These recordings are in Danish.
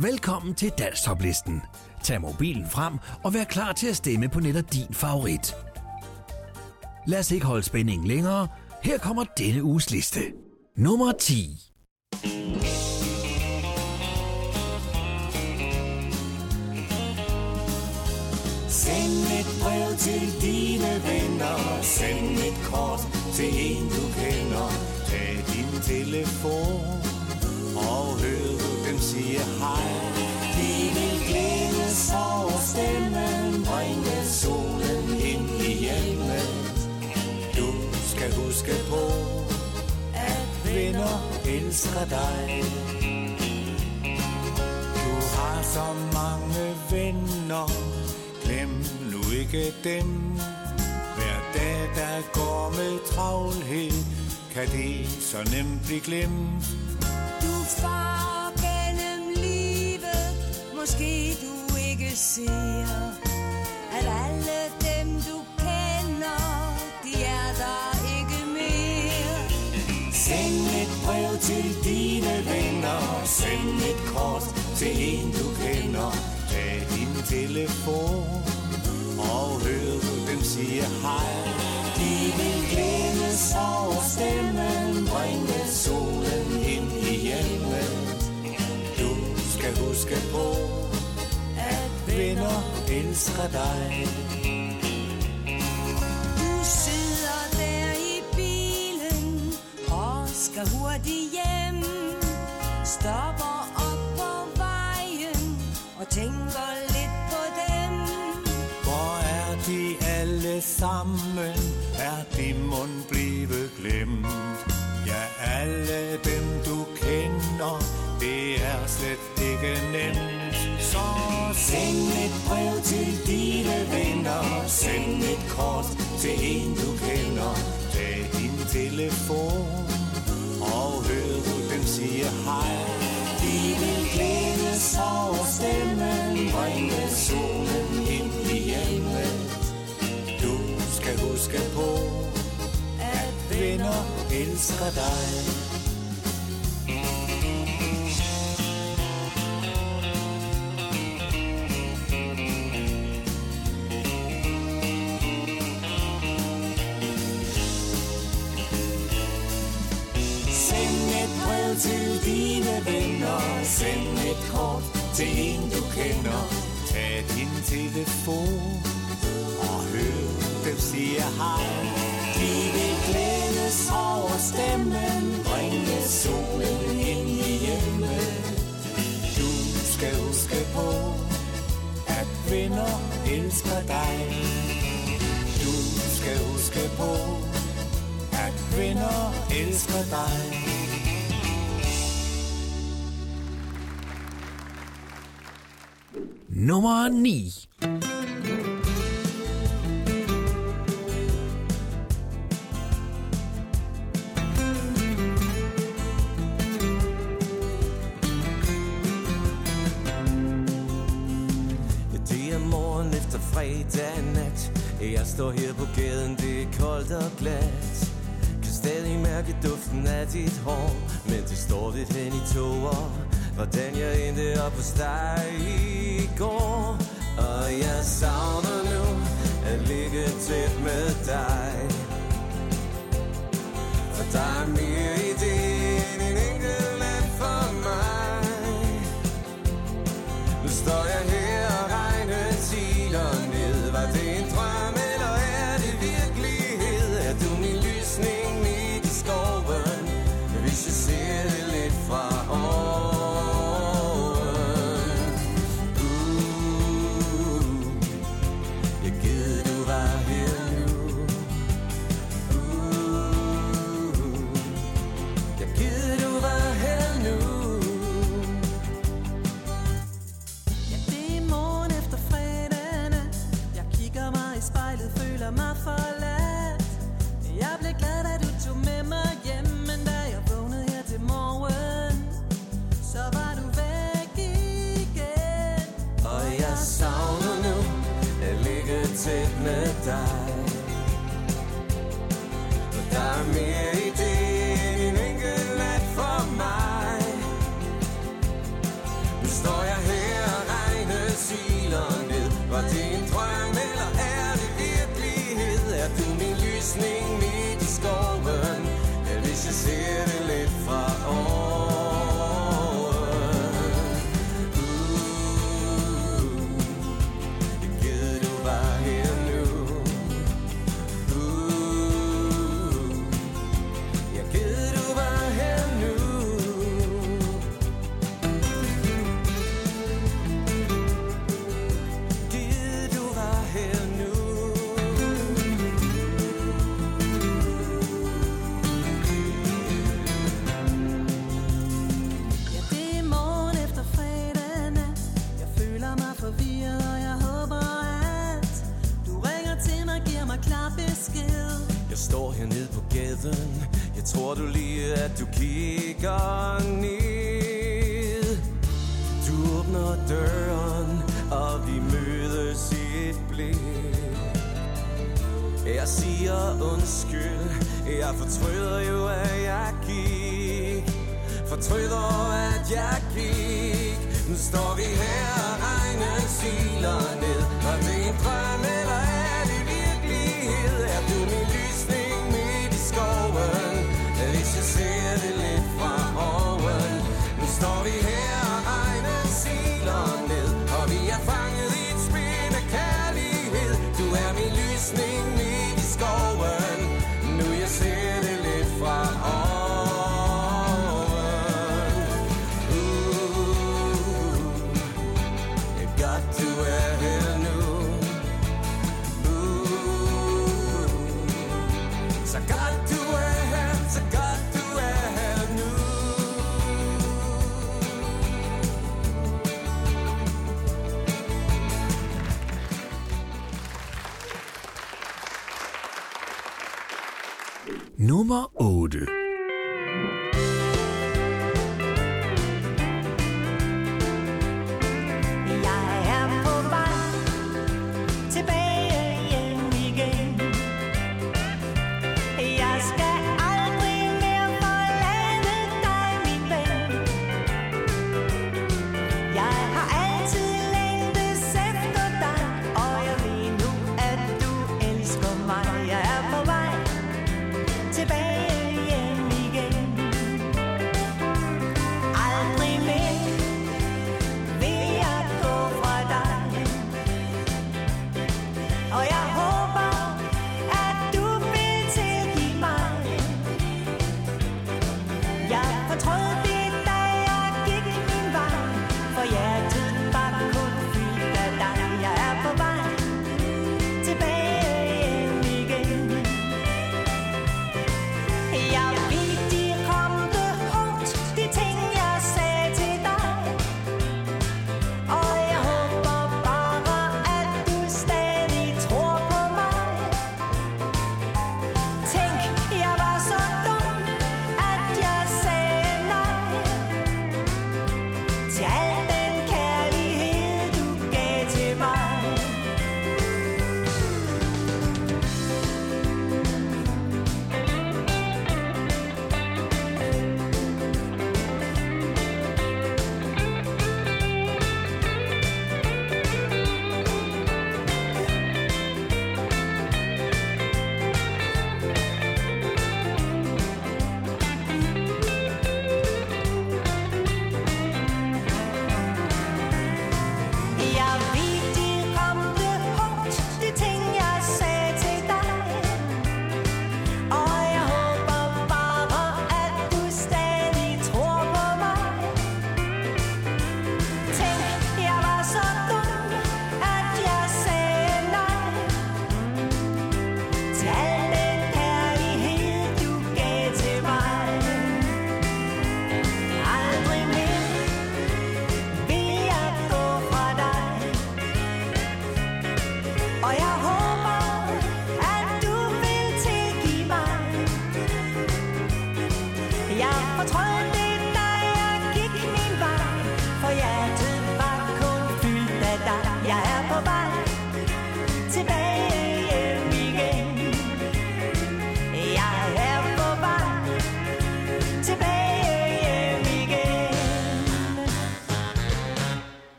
Velkommen til Danstoplisten. Tag mobilen frem og vær klar til at stemme på netop din favorit. Lad os ikke holde spændingen længere. Her kommer denne uges liste. Nummer 10. Send et brev til dine venner Send et kort til en du kender Tag din telefon Og hør dem sige hej. Vi vil glædes over stemmen. Bringe solen ind i hjemmet Du skal huske på At venner elsker dig. Du har så mange venner. Glem nu ikke dem. Hver dag der går med travlhed Kan det så nemt blive glemt. Du far Måske du ikke ser At alle dem du kender De er der ikke mere. Send et brev til dine venner. Send et kort til en du kender. Tag din telefon Og hør dem sige hej. Elsker dig Du sidder der i bilen Og skal hurtigt hjem Stopper op på vejen Og tænker lidt på dem Hvor er de alle sammen? Brev til dine venner, send et kort til en du kender. Tag din telefon og hør du dem sige hej. De vil glædes over stemmen, bringe solen ind i hjemmet. Du skal huske på, at venner elsker dig. Til dine venner. Send et kort til en du kender. Tag din telefon Og hør dem sige hej. De vil glædes over stemmen. Bringe solen ind i hjemmet. Du skal huske på At venner elsker dig. Du skal huske på at venner elsker dig. Nummer 9. Fredag nat. Jeg står her på gaden, det er koldt og glat. Kan stadig mærke duften af dit hår Men det står lidt hen i tåger. Hvordan jeg endte op hos dig i går Og jeg savner nu at ligge tæt med dig. For der er mere står hernede på gaden. Jeg tror du lige, at du kigger ned. Du åbner døren, og vi mødes i et blik. Jeg siger undskyld, jeg fortryder jo, at jeg gik. Fortryder, at jeg gik. Nu står vi her, og regnen siler ned. Og det er en drøm, eller er det virkelighed? Er du min Nummer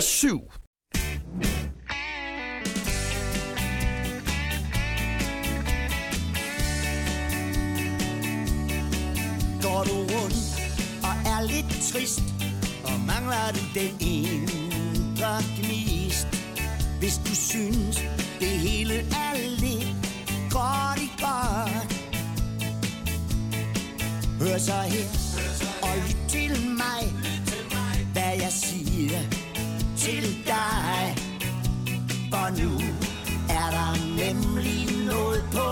Nummer 7. Går du rundt og er lidt trist Og mangler du den indre gnist Hvis du synes det hele er lidt godt i godt Hør så her Hør så her. og lyt til mig, lyt til mig Hvad jeg siger til dig. For nu er der nemlig noget på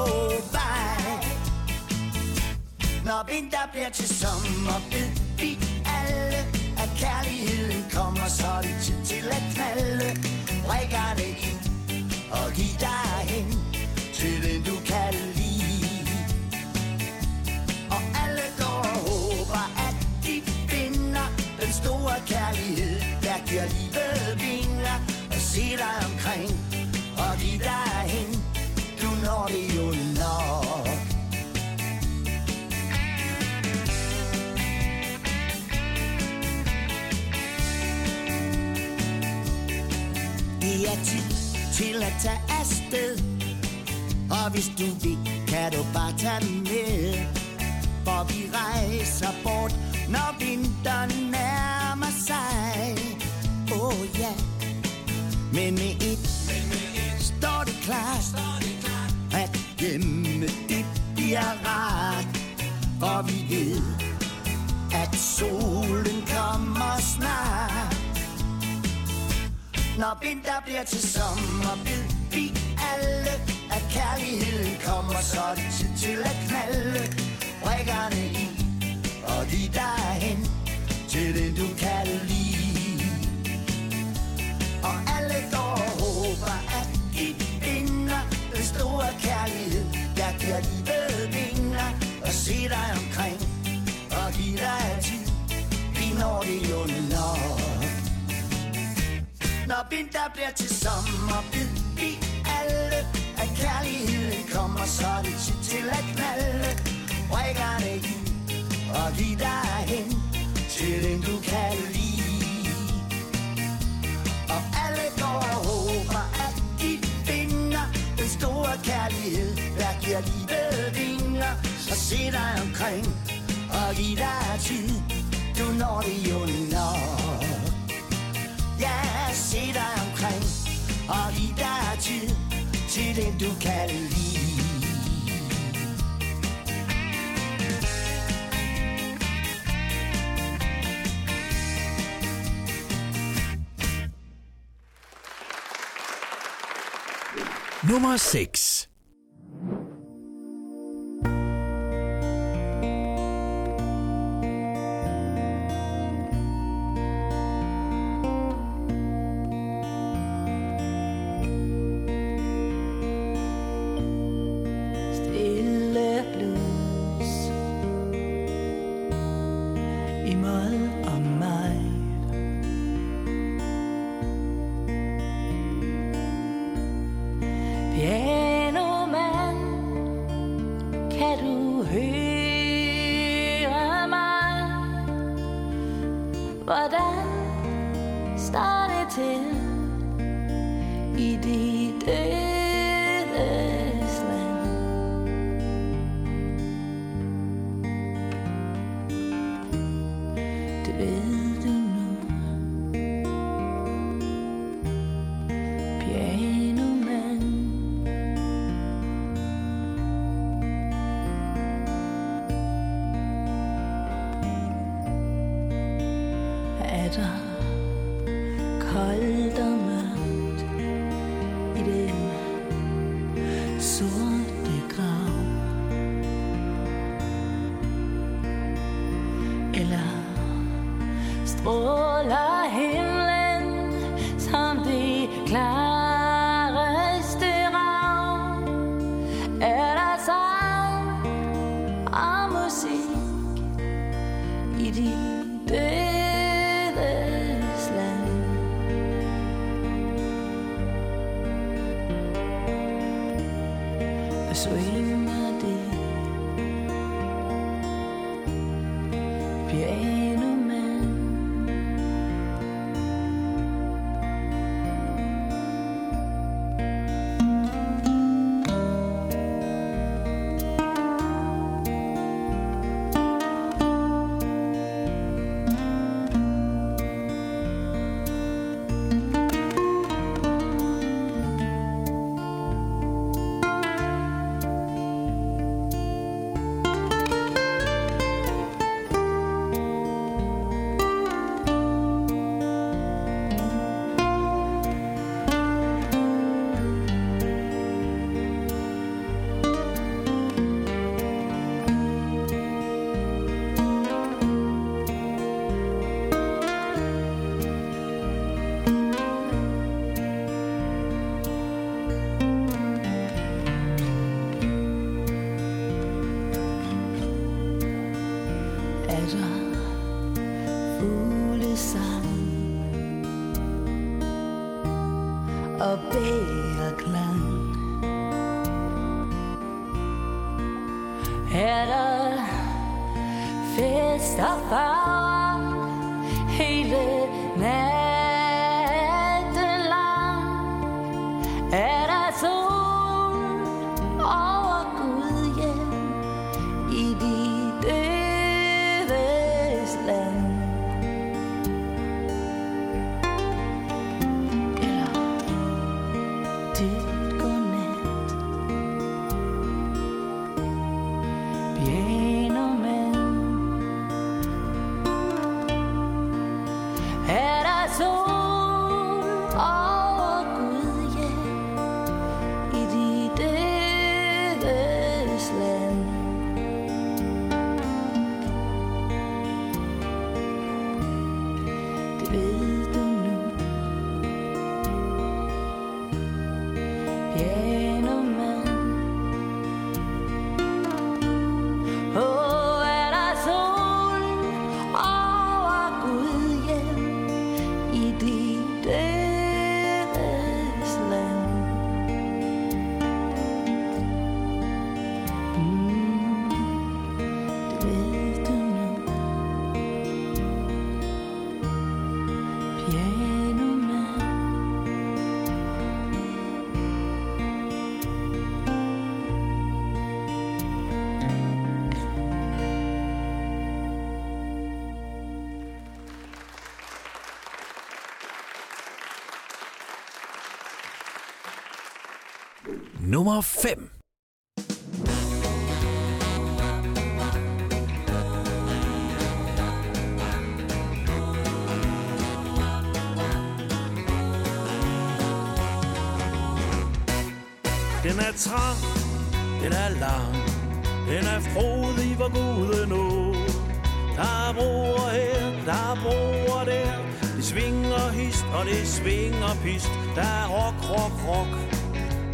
vej. Når vinter bliver til sommer ved vi alle At kærligheden kommer, så er det tid til at knalde. Rækker det ind og giv dig hen til den du kan lide. Og alle går og håber, at de finder den store kærlighed, der livet vingler Og se dig omkring. Og give dig hen, du når det jo nok. Det er tid til at tage afsted. Og hvis du vil, kan du bare tage med. For vi rejser bort, når vinteren nærmer sig. Åh oh, ja yeah. Men med et, står det klart At hjemme det bliver rart Og vi ved, at solen kommer snart når vinter bliver til sommer, ved vi alle, at kærligheden kommer, så er det tid til at knalde brækkerne i og de derhen til den du kan lide. Alle går og håber, at de vinder den store kærlighed, der giver livet vinger og se dig omkring og give dig tid. Vi når det jo nok. Når vinter bliver til sommer, ved vi alle, at kærligheden kommer, så det tid til at knalde Rækkerne i og give dig hen til den du kan lide. Alle går og håber, at de finder den store kærlighed, der giver livet vinger Så se dig omkring og giv dig tid. Du når det jo nok. Ja, se dig omkring og giv dig tid til den du kan lide. Nummer 6. Og Nummer 5. Den er trang, den er lang, den er frodig, hvor guden nå. Der er broer her, der er broer der, det svinger hist, og det svinger pist. Der er rock, rock, rock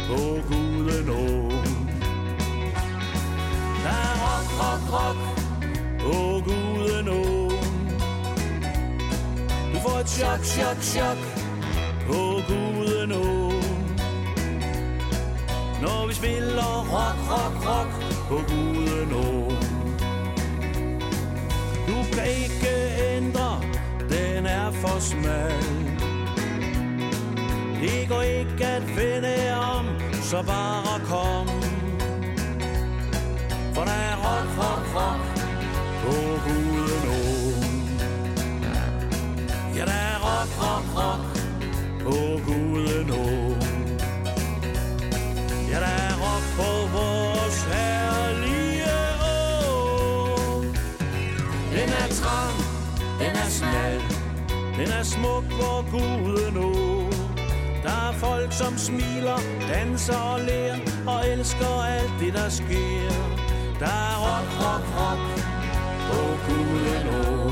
på Gudenå. Der er rock, rock, rock på Gudenå. Du får et chok, chok, chok på Gudenå. Når vi spiller rock, rock, rock på Gudenå. Du kan ikke ændre, den er for smal. Det går ikke at finde om, så bare kom. For der er rock, rock, rock på guden å. Ja, der er rock, rock, rock på guden å. Ja, der er rock på vores herlige å. Den er trang, den er smal, den er smuk, på guden å folk, som smiler, danser og ler, og elsker alt det, der sker. Der er rock, rock, rock på Gudenå.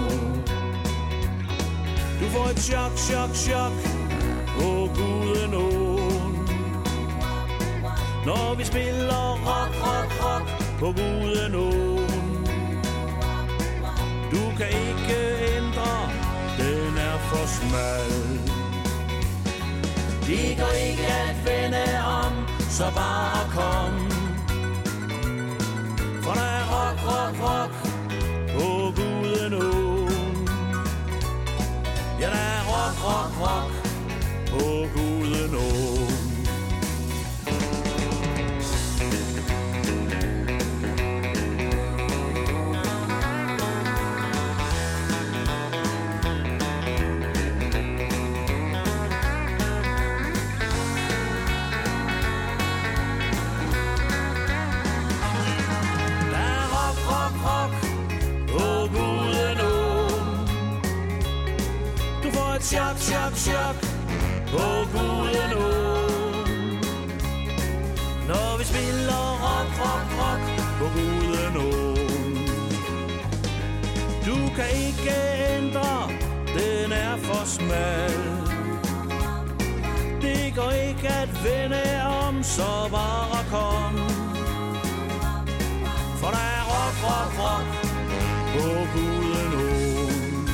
Du får et chok, chok, chok på Gudenå. Når vi spiller rock, rock, rock på Gudenå. Du kan ikke ændre, den er for smal. Det går ikke at vende om, så bare kom. For der er rock, rock, rock på guden. Ja, der er rock, rock, rock på guden på guden åen. Når vi spiller rock, rock, rock på guden åen. Du kan ikke ændre, den er for smal. Det går ikke at vende om, så bare kom. For der er rock, rock, rock på guden åen.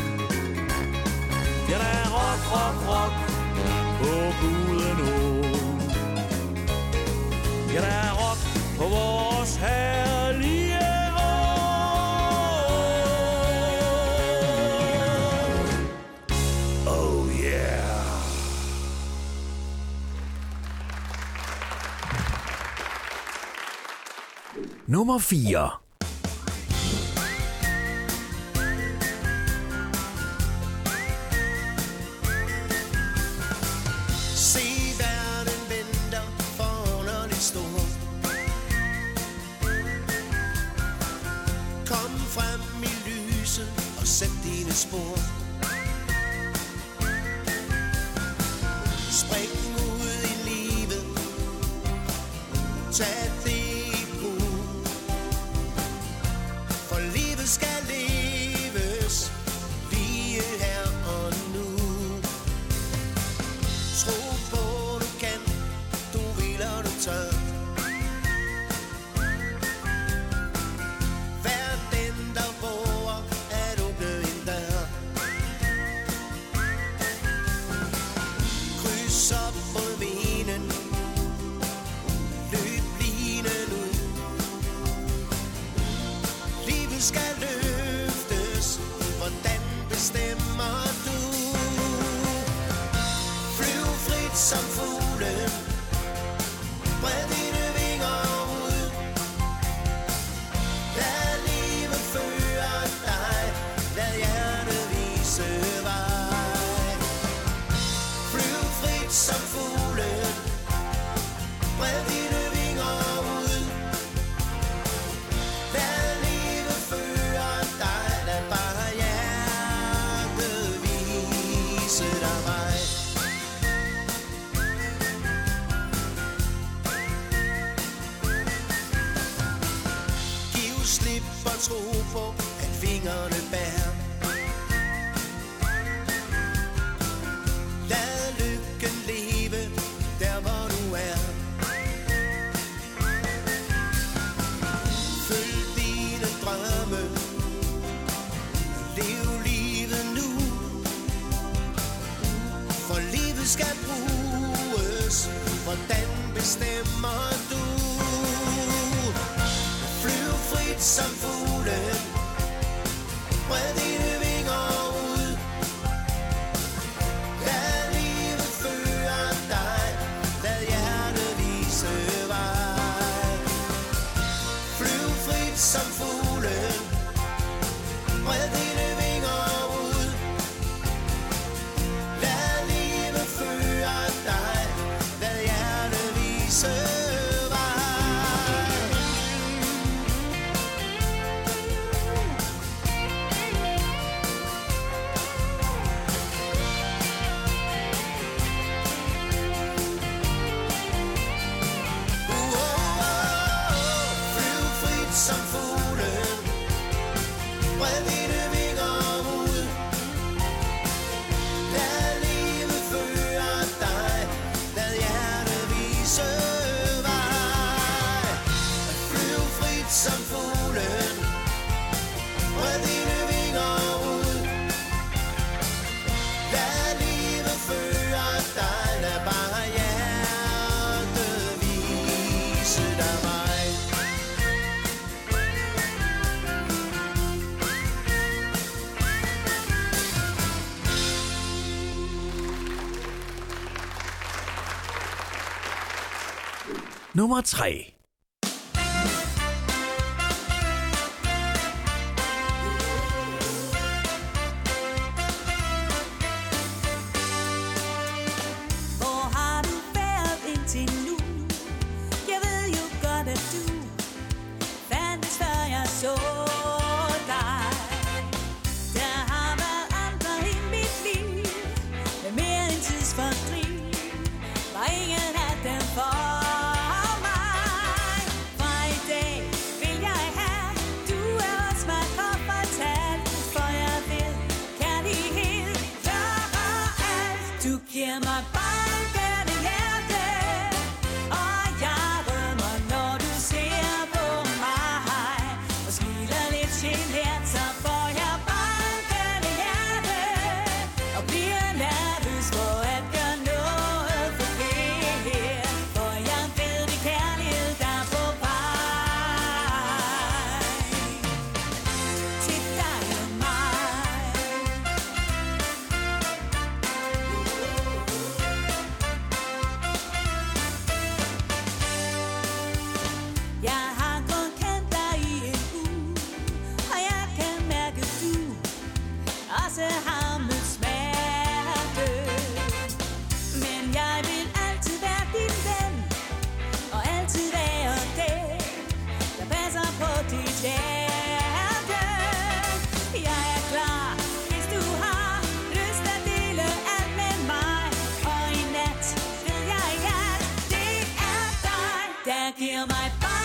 Ja, der er rock, rock, rock skal der rock på vores herlige år. Oh yeah. Nummer 4 sun. Nummer 3. Kill my body.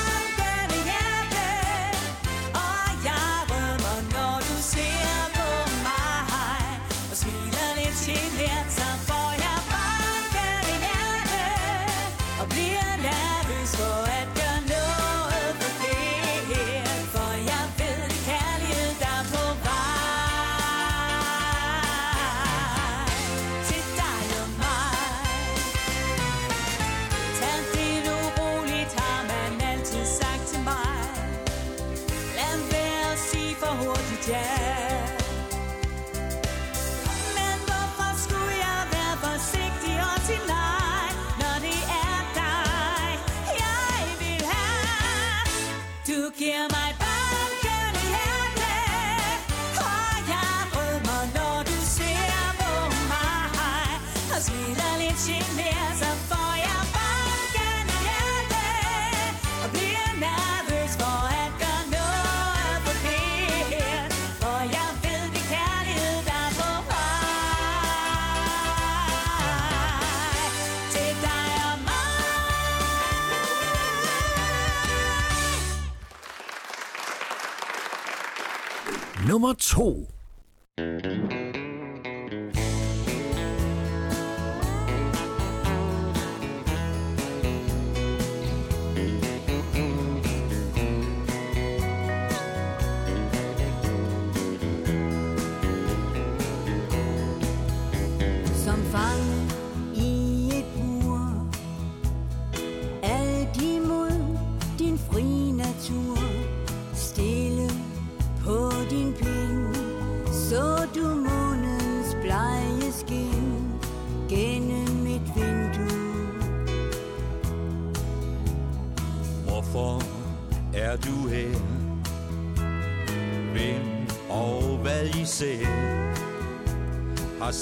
Nummer 2.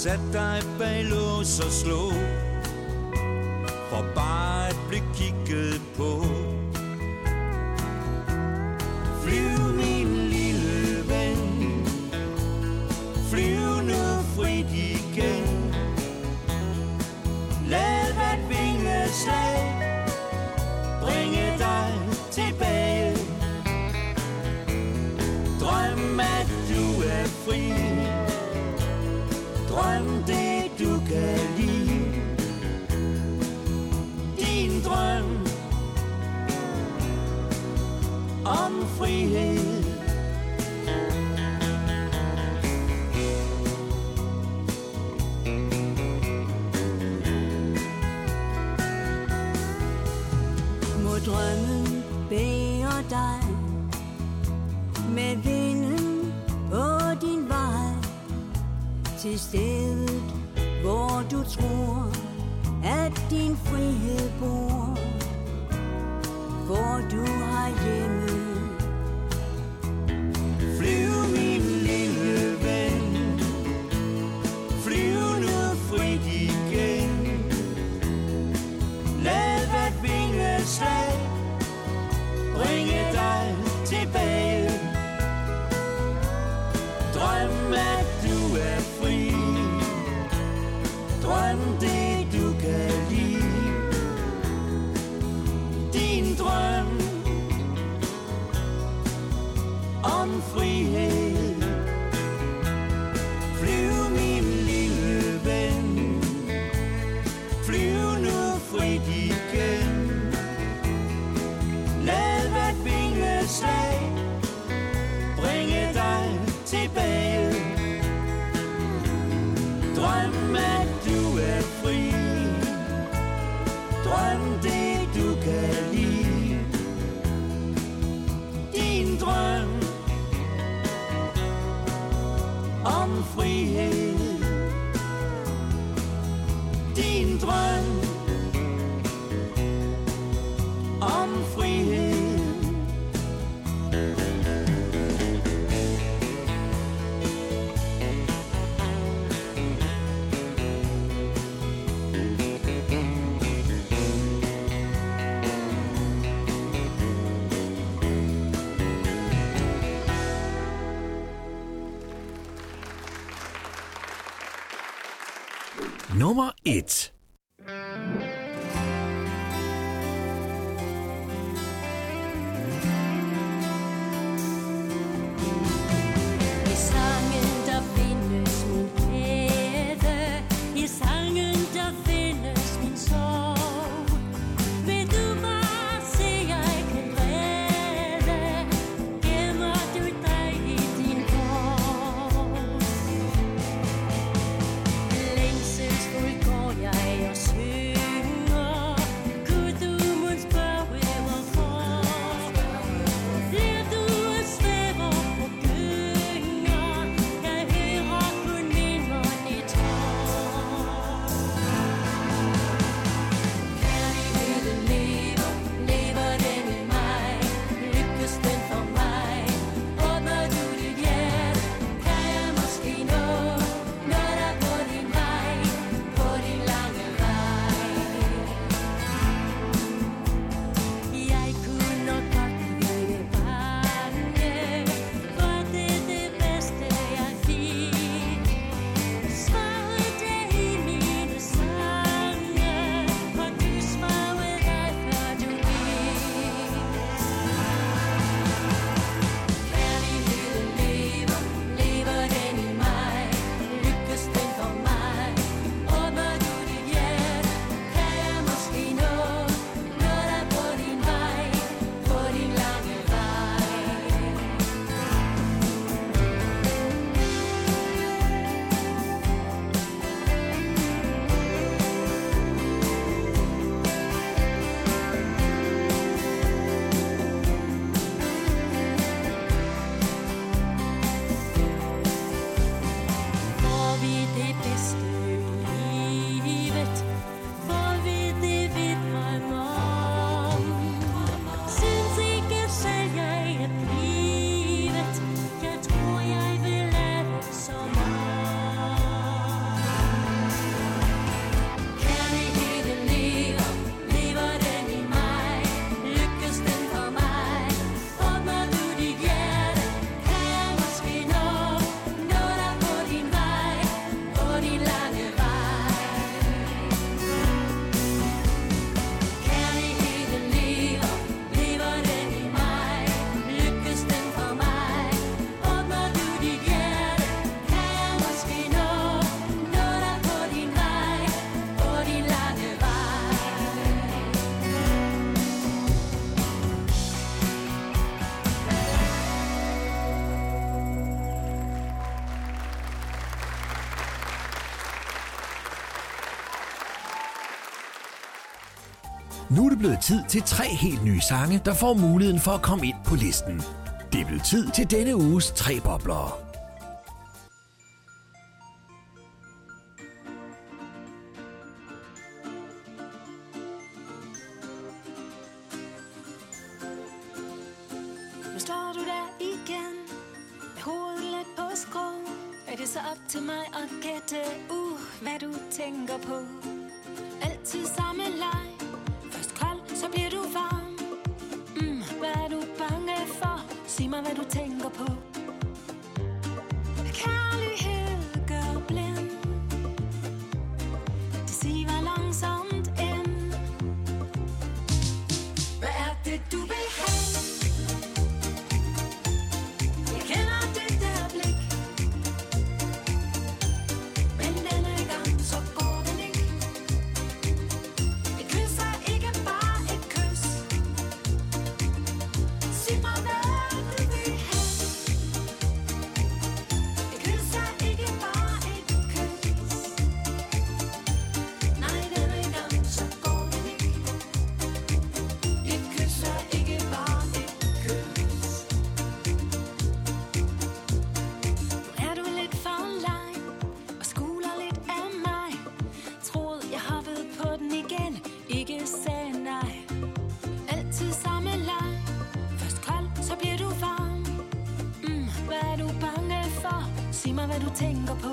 Sæt dig bag lås og slå. dig. Med vinden på din vej. Til stedet, hvor du tror At din frihed bor. Hvor du har hjemme Nummer 1. Nu er det blevet tid til tre helt nye sange, der får muligheden for at komme ind på listen. Det er blevet tid til denne uges tre bobler. Singapore.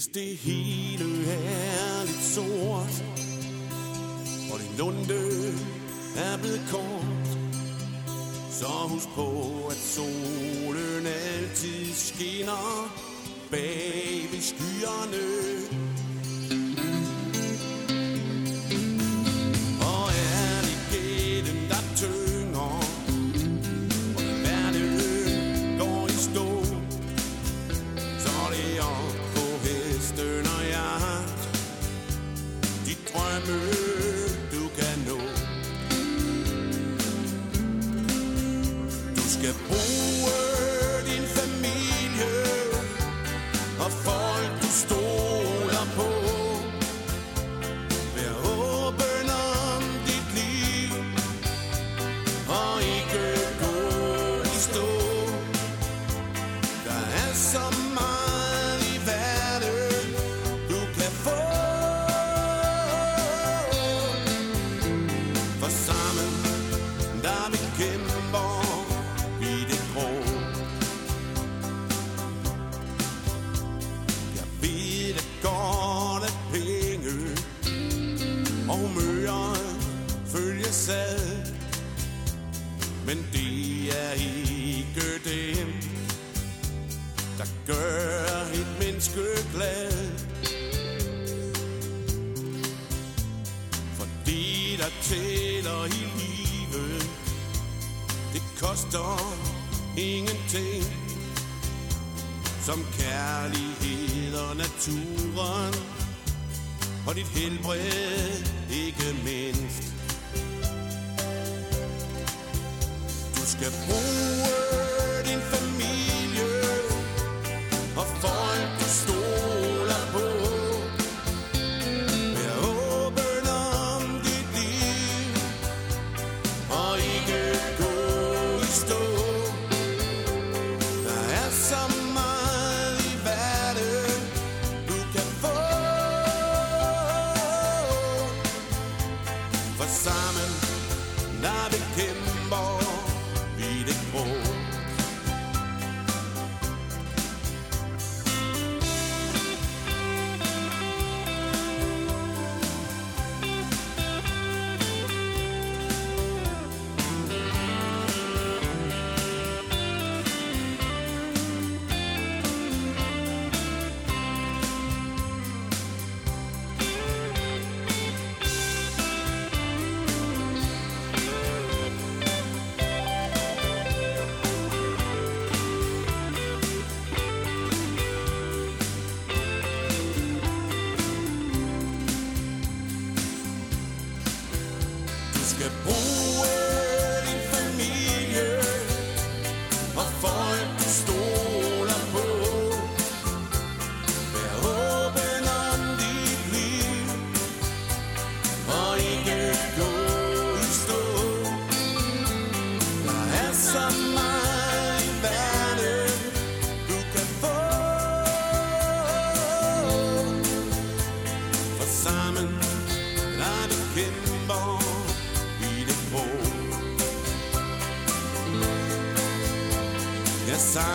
Hvis det hele er lidt sort Og din lunde er blevet kort Så husk på, at solen altid skinner Bag ved skyerne.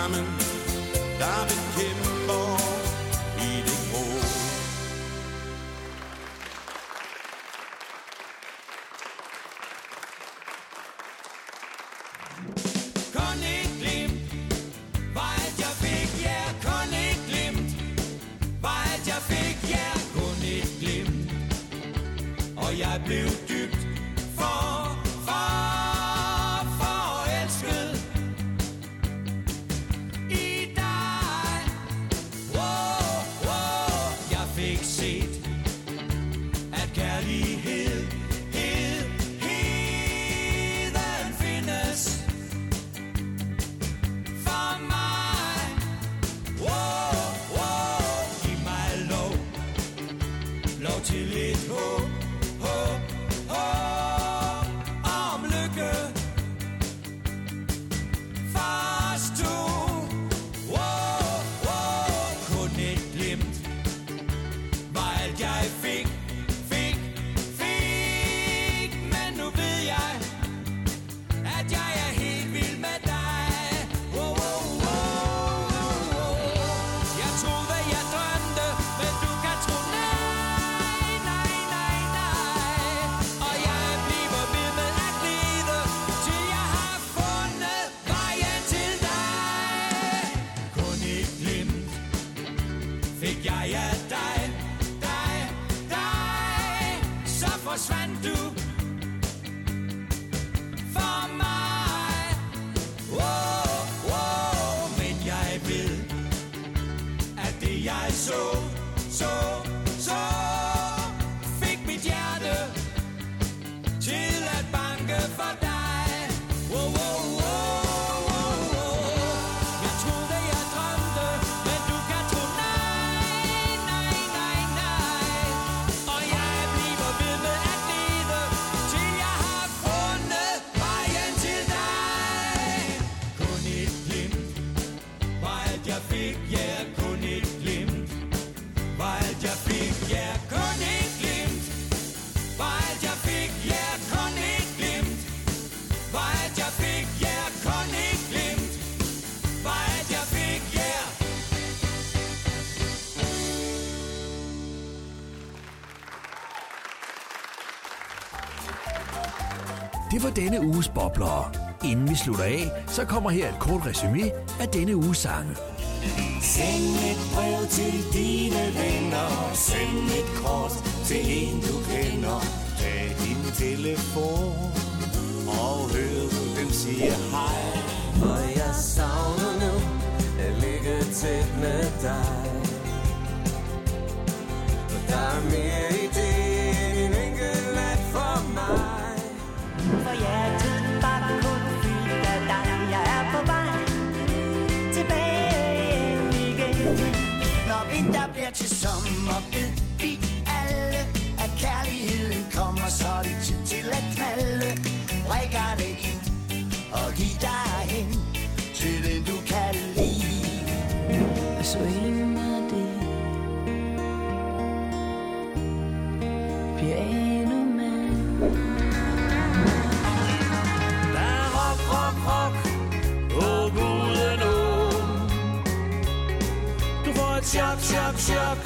diamond denne uges bobler. Inden vi slutter af, så kommer her et kort resume af denne uges sange. Send et brev til dine venner. Send et kort til en, du kender. Tag din telefon og hør dem sige hej. For jeg savner nu at ligge tæt med dig. For der er mere i det For Du får et chok,